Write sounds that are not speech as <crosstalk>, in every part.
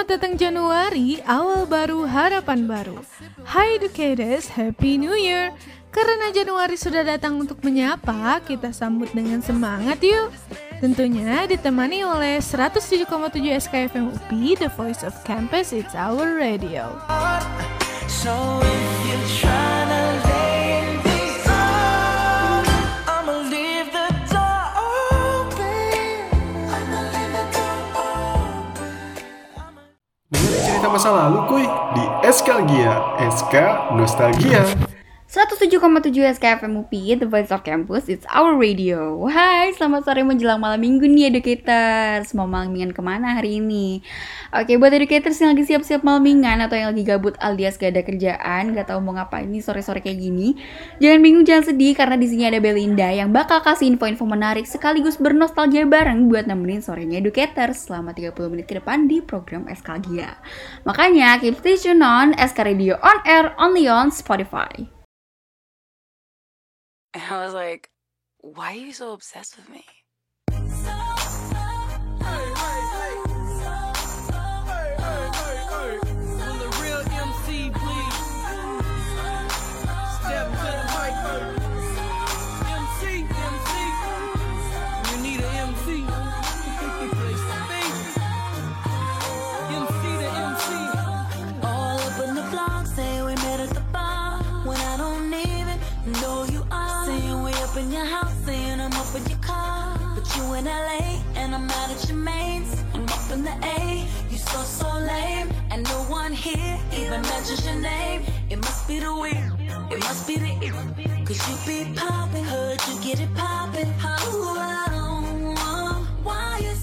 Selamat datang Januari, awal baru, harapan baru. Hi educators, Happy New Year! Karena Januari sudah datang untuk menyapa, kita sambut dengan semangat yuk! Tentunya ditemani oleh 107,7 SKFM UPI, The Voice of Campus, It's Our Radio. So if you tryna Masa lalu kuy di Eskalgia, SK Nostalgia. 107,7 SKFM UPI, The Voice of Campus, It's Our Radio. Hai, selamat sore menjelang malam minggu nih educators. Mau malam mingguan ke mana hari ini? Oke, buat educators yang lagi siap-siap malam mingguan Atau yang lagi gabut alias gak ada kerjaan Gak tahu mau ngapain nih sore-sore kayak gini Jangan bingung, jangan sedih Karena di sini ada Belinda Yang bakal kasih info-info menarik Sekaligus bernostalgia bareng Buat nemenin sorenya educators Selama 30 menit ke depan di program Eskalgia Makanya, keep stay tune on SK Radio on air only on Spotify And I was like, why are you so obsessed with me? I'm mad at your mates. I'm up in the A, you so so lame, and no one here even mentions your name. It must be the weird, it must be the ear, cause you be popping, heard you get it popping. Oh, oh, oh, why you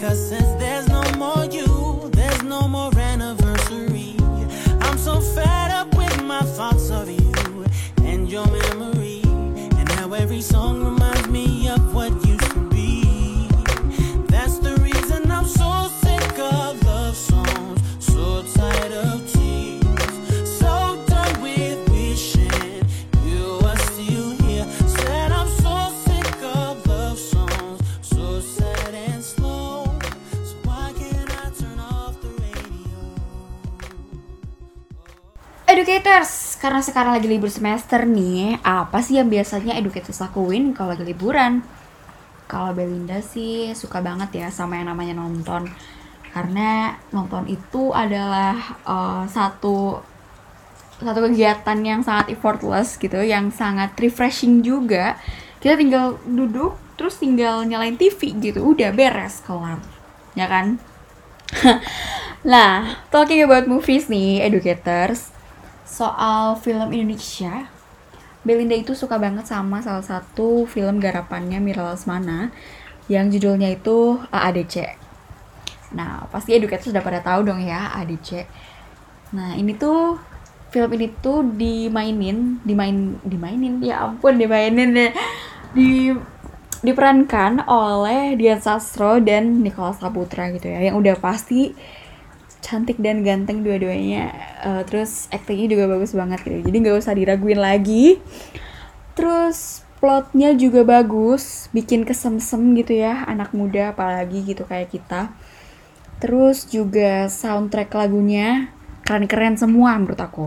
cause since then karena sekarang lagi libur semester nih, apa sih yang biasanya educators lakuin kalau lagi liburan? Kalau Belinda sih suka banget ya sama yang namanya nonton. Karena nonton itu adalah uh, satu satu kegiatan yang sangat effortless gitu, yang sangat refreshing juga. Kita tinggal duduk, terus tinggal nyalain TV gitu, udah beres kelar, ya kan? <laughs> nah, talking about movies nih, educators, soal film Indonesia, Belinda itu suka banget sama salah satu film garapannya Mira Lesmana yang judulnya itu AADC. Nah, pasti educators sudah pada tahu dong ya AADC. Nah, ini tuh film ini tuh dimainin, dimain dimainin ya ampun dimainin ya. Di diperankan oleh Dian Sastro dan Nicholas Saputra gitu ya yang udah pasti cantik dan ganteng dua-duanya. Uh, terus aktingnya juga bagus banget gitu. Jadi nggak usah diraguin lagi. Terus plotnya juga bagus bikin kesemsem gitu ya anak muda apalagi gitu kayak kita. Terus juga soundtrack lagunya keren-keren semua menurut aku.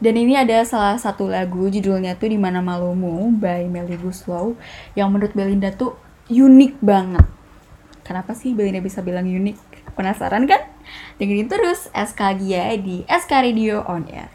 Dan ini ada salah satu lagu judulnya tuh Di mana Malumu by Melly Guslow yang menurut Belinda tuh unik banget. Kenapa sih Belinda bisa bilang unik? Penasaran kan? Dengerin terus SK Gia di SK Radio On Air.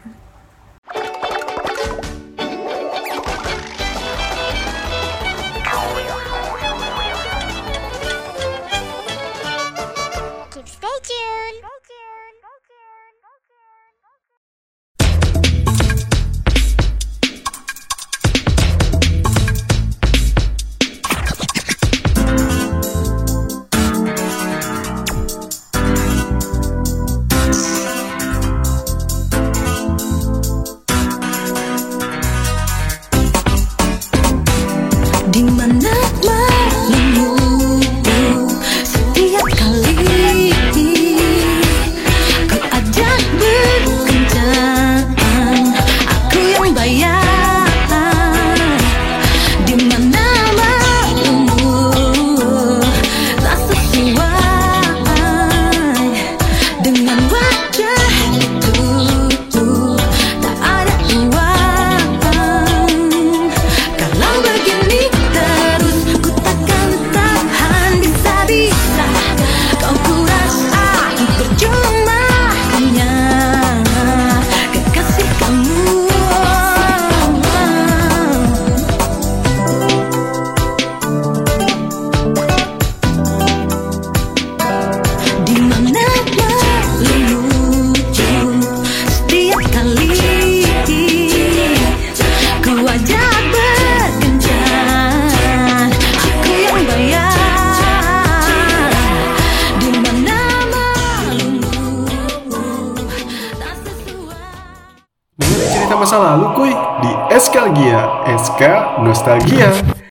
Kuy di Eskalgia, SK Nostalgia.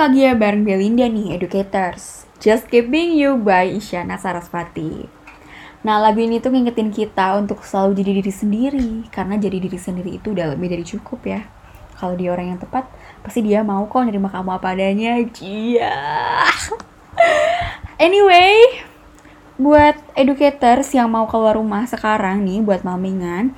Eskalgia bareng Belinda nih, Educators. Just Keeping You by Isyana Sarasvati. Nah, lagu ini tuh ngingetin kita untuk selalu jadi diri sendiri. Karena jadi diri sendiri itu udah lebih dari cukup ya. Kalau dia orang yang tepat, pasti dia mau kok nerima kamu apa adanya. Iya. <laughs> anyway, buat educators yang mau keluar rumah sekarang nih, buat mamingan,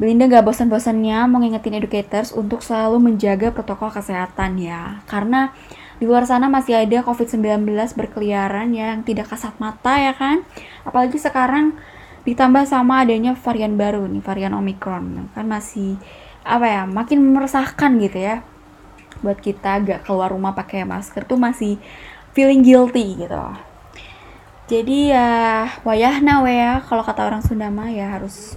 Belinda gak bosan-bosannya mau ngingetin educators untuk selalu menjaga protokol kesehatan ya. Karena di luar sana masih ada COVID-19 berkeliaran yang tidak kasat mata ya kan. Apalagi sekarang ditambah sama adanya varian baru nih, varian Omicron. Kan masih apa ya, makin meresahkan gitu ya. Buat kita gak keluar rumah pakai masker tuh masih feeling guilty gitu. Jadi ya wayahna we ya kalau kata orang Sunda mah ya harus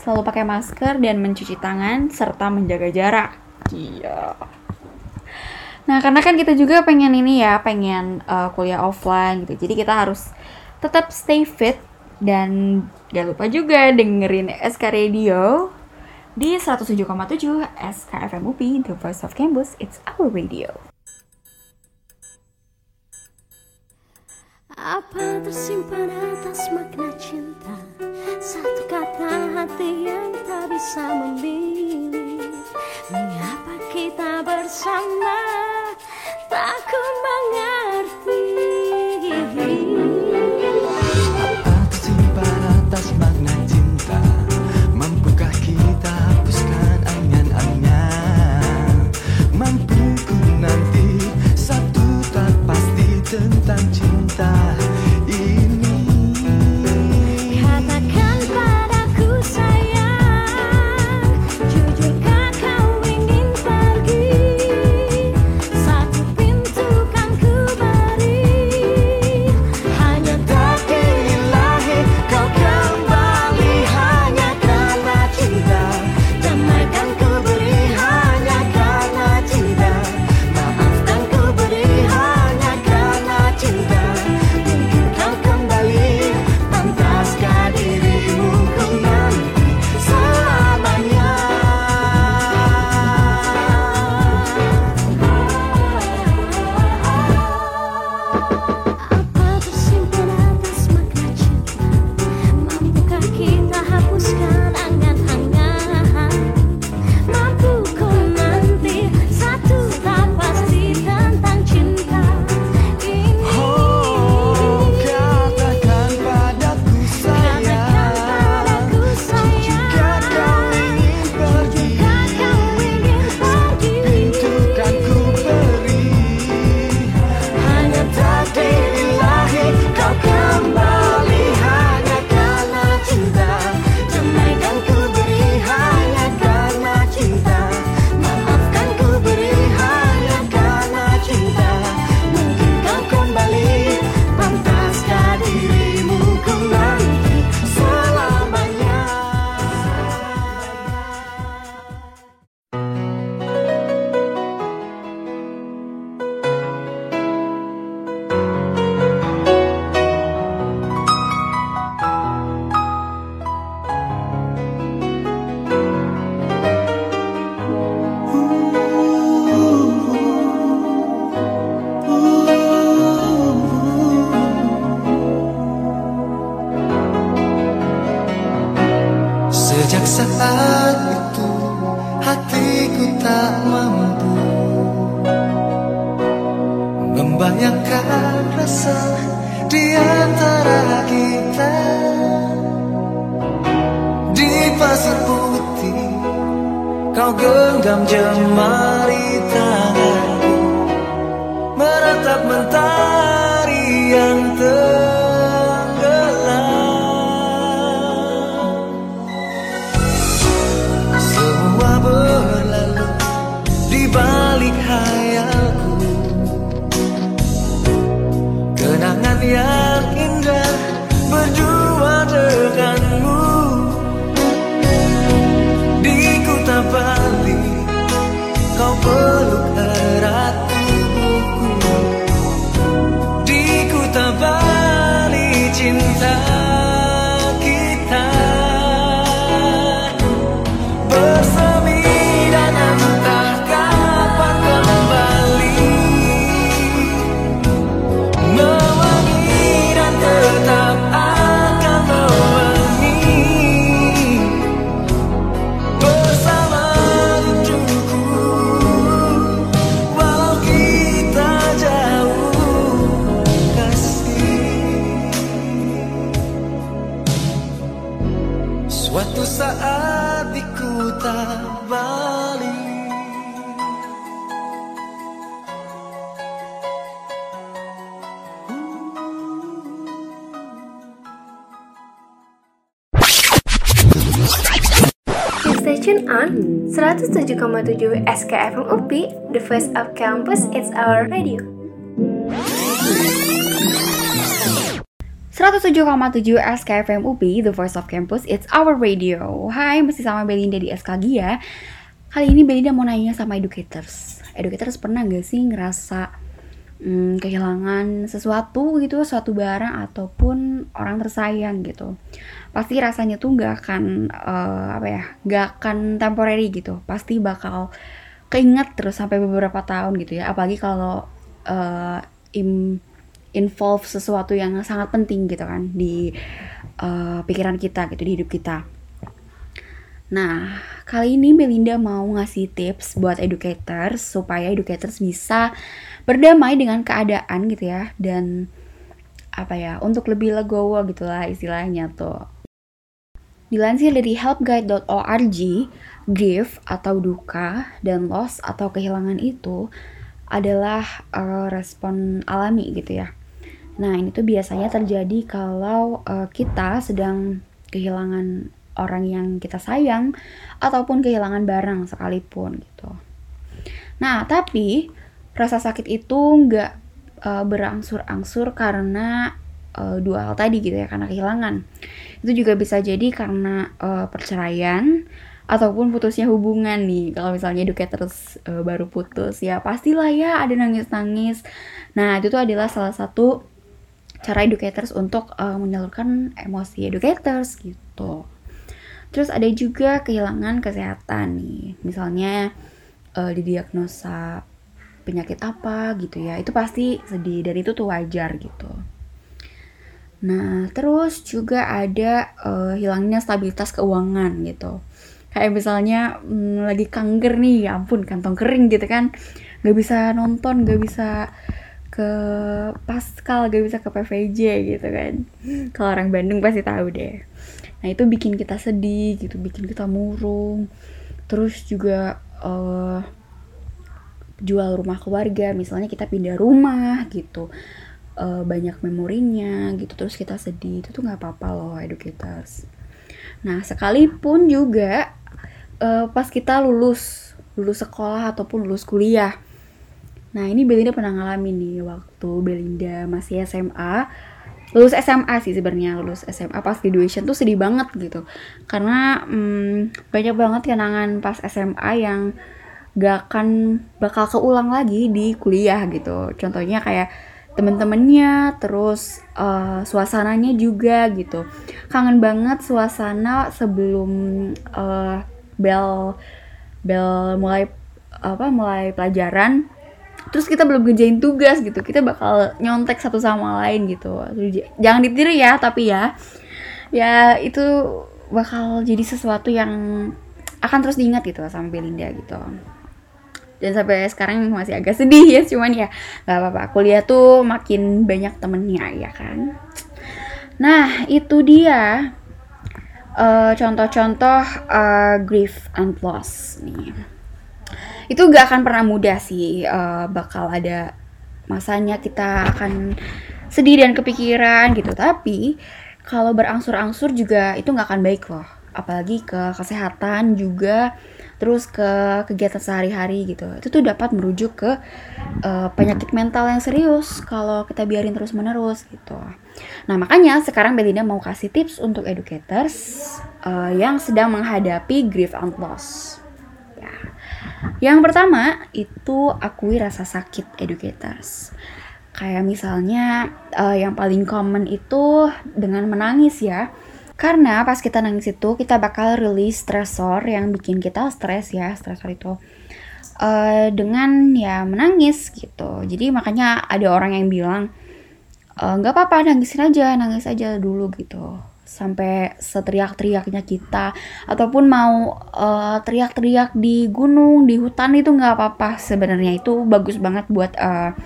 selalu pakai masker dan mencuci tangan serta menjaga jarak. Iya. Nah, karena kan kita juga pengen ini ya, pengen uh, kuliah offline gitu. Jadi kita harus tetap stay fit dan gak lupa juga dengerin SK Radio di 107,7 SKFM UPI, The Voice of Campus, It's Our Radio. Apa tersimpan atas makna cinta? Satu kata hati yang tak bisa memilih. Mengapa kita bersama Tak ku mengerti? Apa tersimpan atas makna cinta? Mampukah kita hapuskan angan-angan? Mampu ku nanti Satu tak pasti tentang cinta 107,7 SKFM UP, the voice of campus, it's our radio. 107,7 SKFM UP, The Voice of Campus, It's Our Radio. Hai, masih sama Belinda di SKG ya. Kali ini Belinda mau nanya sama educators. Educators pernah gak sih ngerasa hmm, kehilangan sesuatu gitu, suatu barang ataupun orang tersayang gitu? Pasti rasanya tuh gak akan, eh, apa ya, gak akan temporary gitu. Pasti bakal keinget terus sampai beberapa tahun gitu ya. Apalagi kalau eh, im- involve sesuatu yang sangat penting gitu kan di uh, pikiran kita gitu di hidup kita. Nah, kali ini Belinda mau ngasih tips buat educators supaya educators bisa berdamai dengan keadaan gitu ya dan apa ya untuk lebih legowo gitulah istilahnya tuh. Dilansir dari helpguide.org, grief atau duka dan loss atau kehilangan itu adalah uh, respon alami gitu ya. Nah, ini tuh biasanya terjadi kalau uh, kita sedang kehilangan orang yang kita sayang ataupun kehilangan barang sekalipun gitu. Nah, tapi rasa sakit itu nggak uh, berangsur-angsur karena uh, dua hal tadi gitu ya, karena kehilangan. Itu juga bisa jadi karena uh, perceraian ataupun putusnya hubungan nih. Kalau misalnya educators uh, baru putus ya pastilah ya ada nangis-nangis. Nah, itu tuh adalah salah satu cara educators untuk uh, menyalurkan emosi educators gitu. Terus ada juga kehilangan kesehatan nih, misalnya uh, didiagnosa penyakit apa gitu ya, itu pasti sedih dan itu tuh wajar gitu. Nah terus juga ada uh, hilangnya stabilitas keuangan gitu. Kayak misalnya hmm, lagi kanker nih, ya ampun kantong kering gitu kan, gak bisa nonton, gak bisa ke Pascal gak bisa ke PVJ gitu kan. <laughs> Kalau orang Bandung pasti tahu deh. Nah itu bikin kita sedih gitu bikin kita murung. Terus juga uh, jual rumah keluarga. Misalnya kita pindah rumah gitu uh, banyak memorinya gitu terus kita sedih itu tuh nggak apa-apa loh educators. Nah sekalipun juga uh, pas kita lulus lulus sekolah ataupun lulus kuliah. Nah ini Belinda pernah ngalamin nih waktu Belinda masih SMA lulus SMA sih sebenarnya lulus SMA pas graduation tuh sedih banget gitu. Karena hmm, banyak banget kenangan pas SMA yang gak akan bakal keulang lagi di kuliah gitu. Contohnya kayak temen-temennya terus uh, suasananya juga gitu. Kangen banget suasana sebelum uh, bel bel mulai apa mulai pelajaran. Terus kita belum ngerjain tugas gitu. Kita bakal nyontek satu sama lain gitu. Jangan ditiru ya tapi ya. Ya itu bakal jadi sesuatu yang akan terus diingat gitu sama Belinda gitu dan sampai sekarang masih agak sedih ya cuman ya nggak apa-apa. Kuliah tuh makin banyak temennya ya kan? Nah itu dia uh, contoh-contoh uh, grief and loss nih. Itu gak akan pernah mudah sih uh, bakal ada masanya kita akan sedih dan kepikiran gitu. Tapi kalau berangsur-angsur juga itu nggak akan baik loh. Apalagi ke kesehatan juga terus ke kegiatan sehari-hari gitu itu tuh dapat merujuk ke uh, penyakit mental yang serius kalau kita biarin terus menerus gitu nah makanya sekarang Belinda mau kasih tips untuk educators uh, yang sedang menghadapi grief and loss yang pertama itu akui rasa sakit educators. Kayak misalnya uh, yang paling common itu dengan menangis ya. Karena pas kita nangis itu kita bakal rilis stresor yang bikin kita stres ya, stresor itu. Uh, dengan ya menangis gitu. Jadi makanya ada orang yang bilang nggak uh, apa-apa nangisin aja, nangis aja dulu gitu sampai seteriak-teriaknya kita ataupun mau uh, teriak-teriak di gunung di hutan itu nggak apa-apa sebenarnya itu bagus banget buat uh,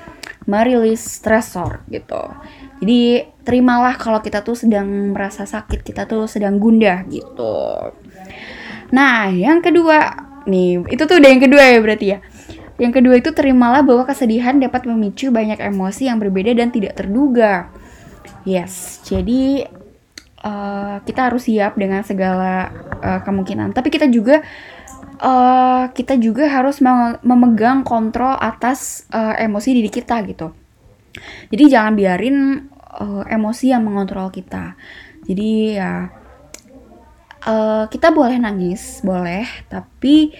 merilis stresor gitu. Jadi terimalah kalau kita tuh sedang merasa sakit, kita tuh sedang gundah gitu. Nah, yang kedua nih, itu tuh udah yang kedua ya berarti ya. Yang kedua itu terimalah bahwa kesedihan dapat memicu banyak emosi yang berbeda dan tidak terduga. Yes, jadi uh, kita harus siap dengan segala uh, kemungkinan. Tapi kita juga uh, kita juga harus mem- memegang kontrol atas uh, emosi diri kita gitu. Jadi jangan biarin uh, emosi yang mengontrol kita. Jadi ya uh, kita boleh nangis, boleh, tapi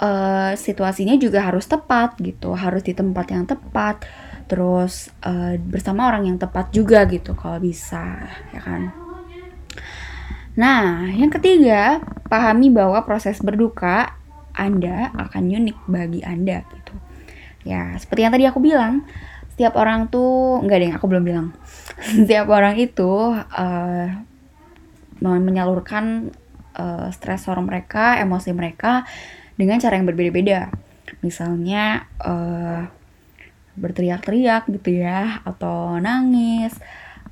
uh, situasinya juga harus tepat gitu, harus di tempat yang tepat, terus uh, bersama orang yang tepat juga gitu kalau bisa, ya kan. Nah, yang ketiga, pahami bahwa proses berduka Anda akan unik bagi Anda gitu. Ya, seperti yang tadi aku bilang, setiap orang tuh enggak deh, aku belum bilang. <laughs> setiap orang itu uh, menyalurkan uh, stresor mereka, emosi mereka dengan cara yang berbeda-beda. Misalnya uh, berteriak-teriak gitu ya, atau nangis,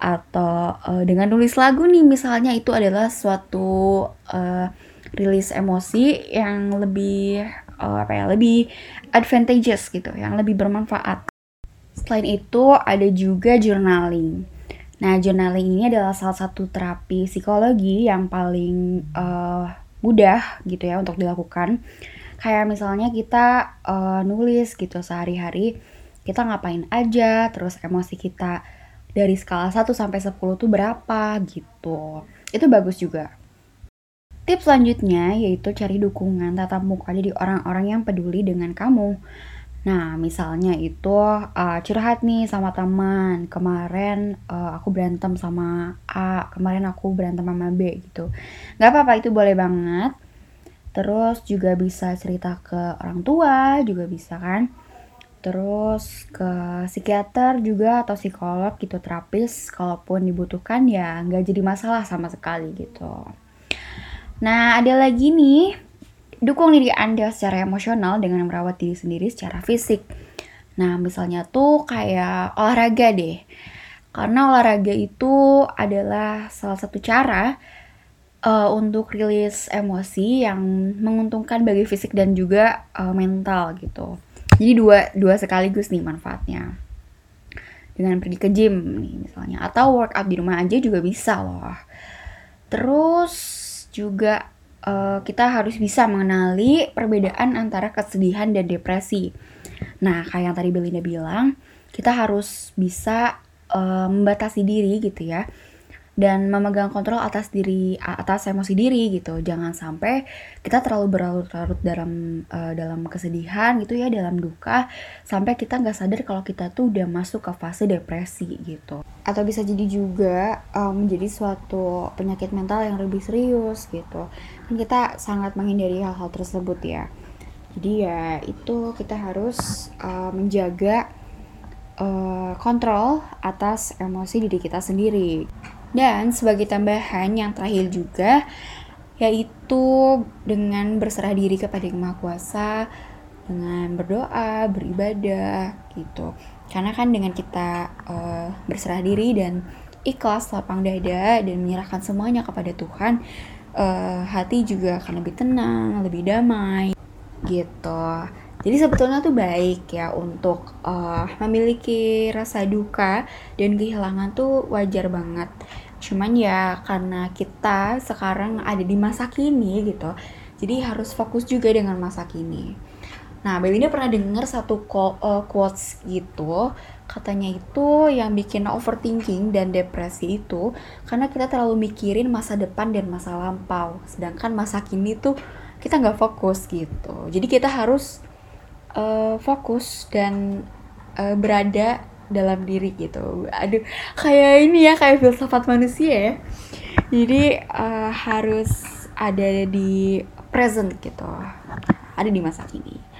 atau uh, dengan nulis lagu nih misalnya itu adalah suatu uh, rilis emosi yang lebih uh, apa ya lebih advantageous gitu yang lebih bermanfaat selain itu ada juga journaling nah journaling ini adalah salah satu terapi psikologi yang paling uh, mudah gitu ya untuk dilakukan kayak misalnya kita uh, nulis gitu sehari-hari kita ngapain aja terus emosi kita dari skala 1 sampai 10 tuh berapa gitu. Itu bagus juga. Tips selanjutnya yaitu cari dukungan tatap muka dari orang-orang yang peduli dengan kamu. Nah, misalnya itu uh, curhat nih sama teman. Kemarin uh, aku berantem sama A, kemarin aku berantem sama B gitu. Gak apa-apa itu boleh banget. Terus juga bisa cerita ke orang tua, juga bisa kan terus ke psikiater juga atau psikolog gitu terapis kalaupun dibutuhkan ya nggak jadi masalah sama sekali gitu nah ada lagi nih dukung diri anda secara emosional dengan merawat diri sendiri secara fisik. Nah misalnya tuh kayak olahraga deh. Karena olahraga itu adalah salah satu cara uh, untuk rilis emosi yang menguntungkan bagi fisik dan juga uh, mental gitu. Jadi dua dua sekaligus nih manfaatnya. Dengan pergi ke gym nih misalnya atau workout di rumah aja juga bisa loh. Terus juga uh, kita harus bisa mengenali perbedaan antara kesedihan dan depresi. Nah kayak yang tadi Belinda bilang kita harus bisa uh, membatasi diri gitu ya dan memegang kontrol atas diri atas emosi diri gitu. Jangan sampai kita terlalu berlarut-larut dalam uh, dalam kesedihan gitu ya dalam duka sampai kita nggak sadar kalau kita tuh udah masuk ke fase depresi gitu. Atau bisa jadi juga um, menjadi suatu penyakit mental yang lebih serius gitu. Kan kita sangat menghindari hal-hal tersebut ya. Jadi ya itu kita harus uh, menjaga uh, kontrol atas emosi diri kita sendiri dan sebagai tambahan yang terakhir juga yaitu dengan berserah diri kepada Yang Maha Kuasa dengan berdoa, beribadah gitu. Karena kan dengan kita uh, berserah diri dan ikhlas, lapang dada dan menyerahkan semuanya kepada Tuhan, uh, hati juga akan lebih tenang, lebih damai gitu. Jadi sebetulnya tuh baik ya untuk uh, memiliki rasa duka dan kehilangan tuh wajar banget. Cuman ya karena kita sekarang ada di masa kini gitu, jadi harus fokus juga dengan masa kini. Nah, Belinda pernah dengar satu uh, quotes gitu, katanya itu yang bikin overthinking dan depresi itu karena kita terlalu mikirin masa depan dan masa lampau, sedangkan masa kini tuh kita nggak fokus gitu. Jadi kita harus uh, fokus dan uh, berada dalam diri gitu. Aduh, kayak ini ya kayak filsafat manusia ya. Jadi uh, harus ada di present gitu. Ada di masa kini.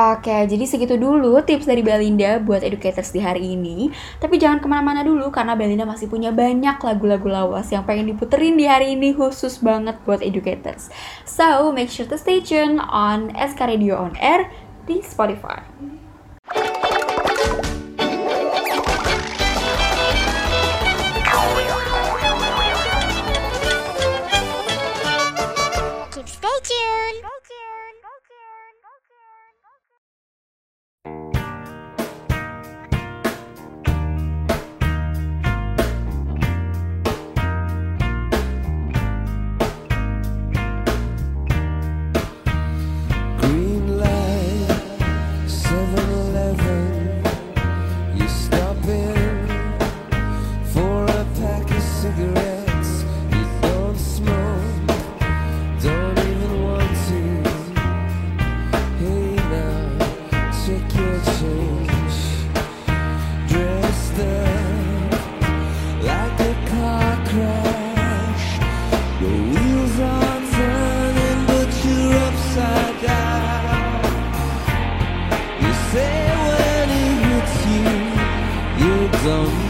Oke, jadi segitu dulu tips dari Belinda buat educators di hari ini. Tapi jangan ke mana-mana dulu karena Belinda masih punya banyak lagu-lagu lawas yang pengen diputerin di hari ini khusus banget buat educators. So, make sure to stay tuned on SK Radio On Air di Spotify. of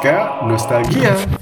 SK Nostalgia. Maukah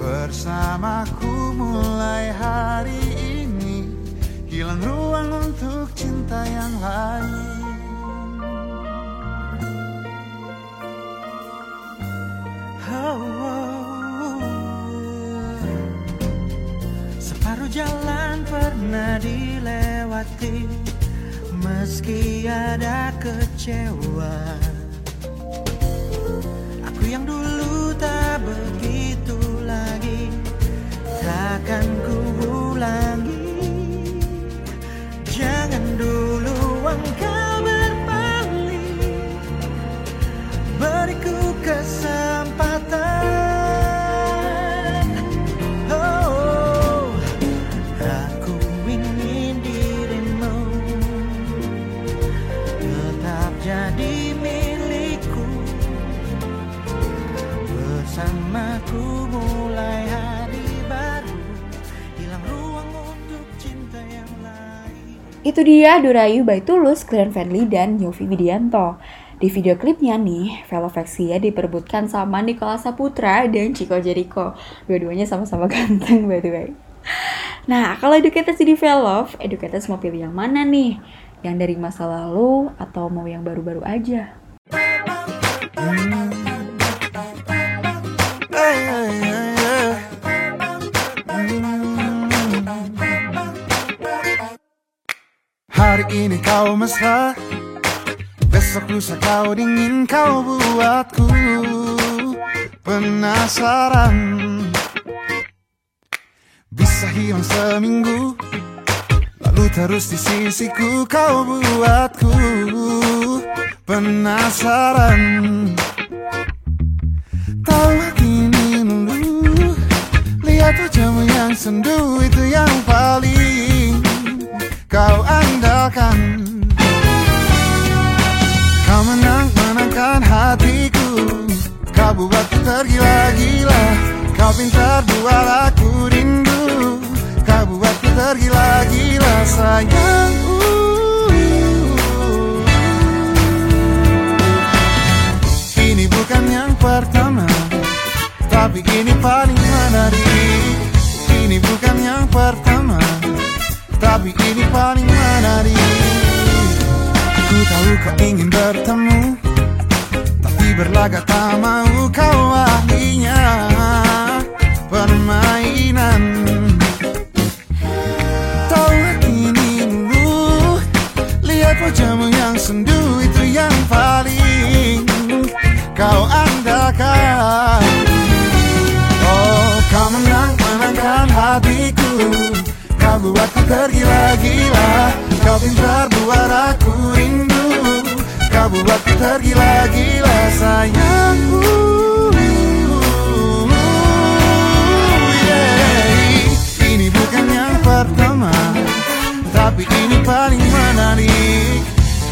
bersamaku mulai hari ini hilang ruang untuk cinta yang lain. Oh, oh. Separuh jalan pernah dilewati Meski ada kecewa Aku yang dulu tak lagi Takkan ku ulangi. Jangan dulu engkau Itu dia Dorayu by Tulus, Glenn Fredly, dan Yofi Widianto. Di video klipnya nih, Velovexia diperebutkan sama Nikola Saputra dan Chico Jericho. Dua-duanya sama-sama <laughs> ganteng by the way. Nah, kalau Educators di Velov, Educators mau pilih yang mana nih? Yang dari masa lalu atau mau yang baru-baru aja? Hari ini kau mesra. Besok lusa kau dingin kau buatku Penasaran. Bisa hilang seminggu Lalu terus di sisiku kau buatku Penasaran. Tahu kini dulu Lihat wajahmu yang sendu Itu yang paling kau andalkan. Kau menang-menangkan hatiku. Kau buatku tergila-gila. Kau pintar buat aku rindu. Kau buatku tergila-gila. Sayang Ini bukan yang pertama Tapi ini paling menarik. Ini bukan yang pertama Tapi ini paling menarik. Kau ingin bertemu Tapi berlagak tak mau kau ahlinya. Permainan. Tahu ini dulu Lihat wajahmu yang sendu Itu yang paling kau andalkan Oh kau menang menangkan hatiku Kau buatku tergila-gila. Kau pintar buat aku rindu. Kau buatku tergila-gila. Sayangku. Yeah. Ini bukan yang pertama Tapi ini paling menarik.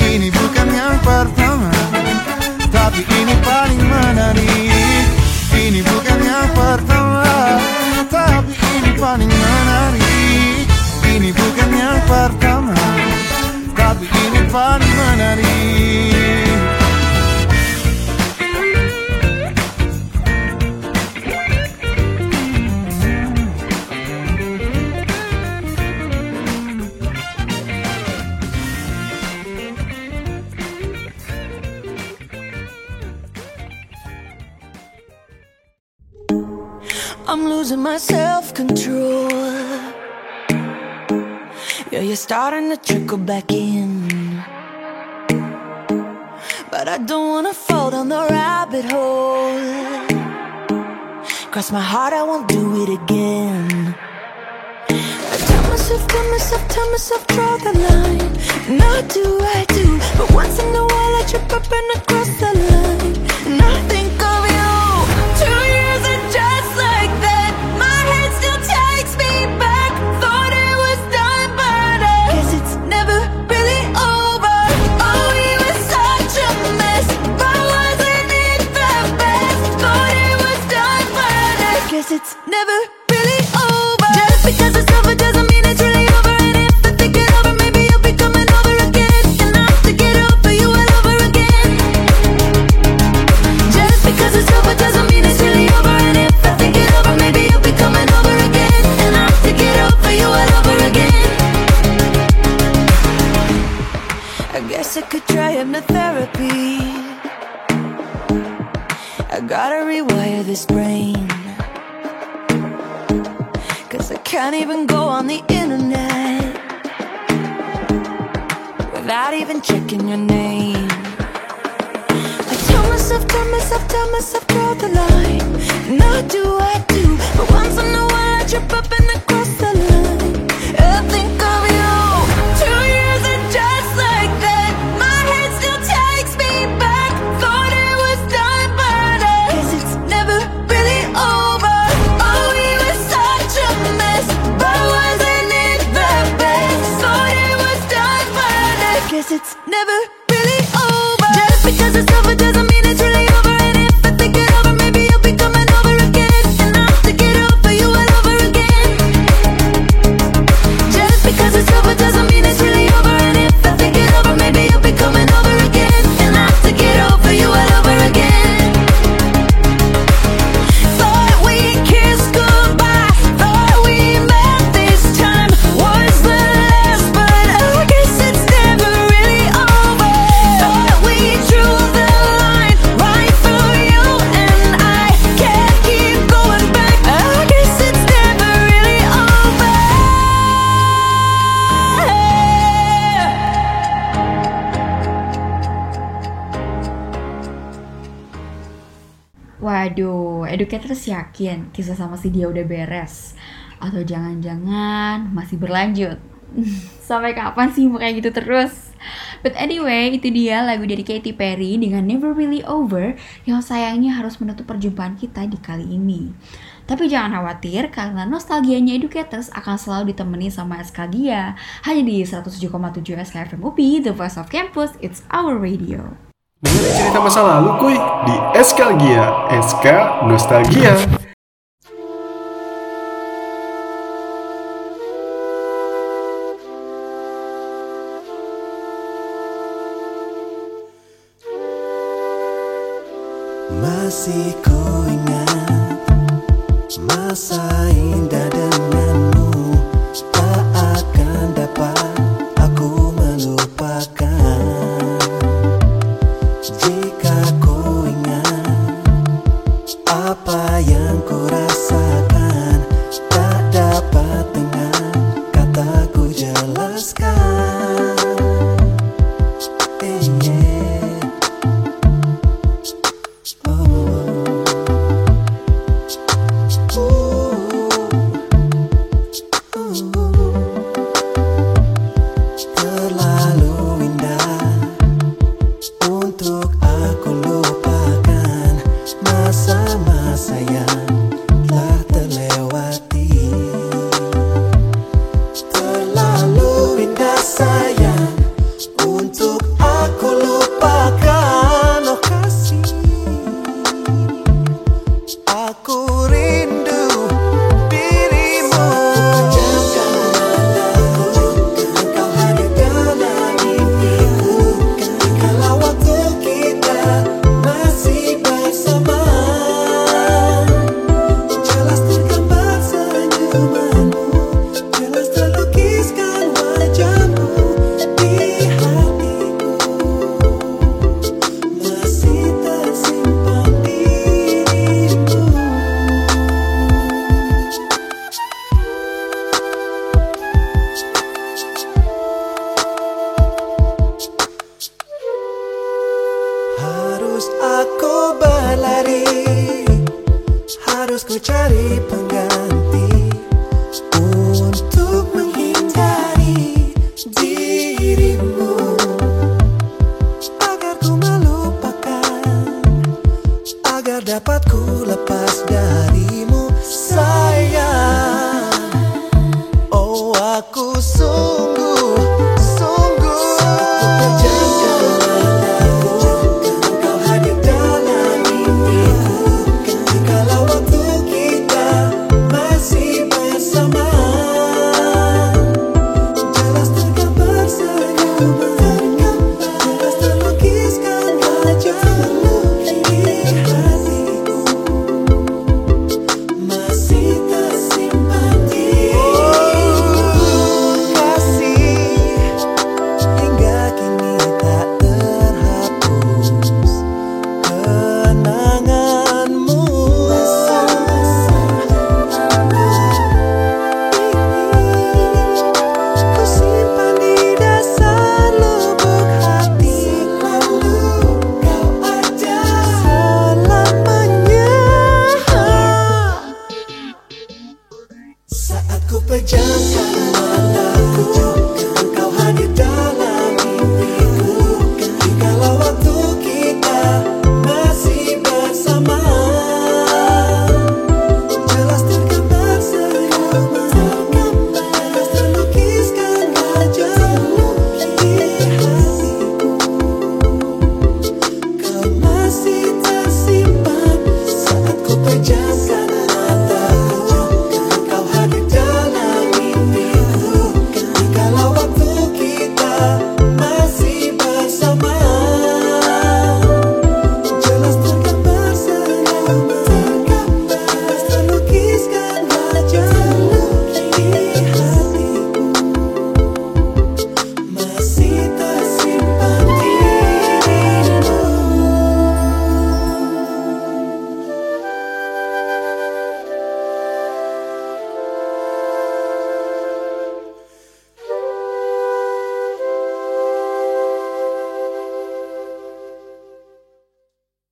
Ini bukan yang pertama Tapi ini paling menarik. Ini bukan yang pertama Tapi ini paling menarik. Ini bukan yang pertama Tapi ini paling menarik I'm losing my self control. Yeah, you're starting to trickle back in. But I don't wanna fall down the rabbit hole. Cross my heart, I won't do it again. I tell myself, tell myself, tell myself, draw the line. Not do I do, but once in a while I trip up and I cross the line. I gotta rewire this brain. Cause I can't even go on the internet without even checking your name. I tell myself, tell myself, tell myself, draw the line. Not do I do, but once in a while I trip up and I the educators yakin kisah sama si dia udah beres? Atau jangan-jangan masih berlanjut? <laughs> Sampai kapan sih mau kayak gitu terus? But anyway, itu dia lagu dari Katy Perry dengan Never Really Over yang sayangnya harus menutup perjumpaan kita di kali ini. Tapi jangan khawatir karena nostalgianya Educators akan selalu ditemani sama Eskalgia hanya di 107,7 SKFM UPI, The Voice of Campus, It's Our Radio. Dengerin cerita masa lalu kuy di Eskalgia, SK Nostalgia. Masih ku ingat Masa indah Just sky.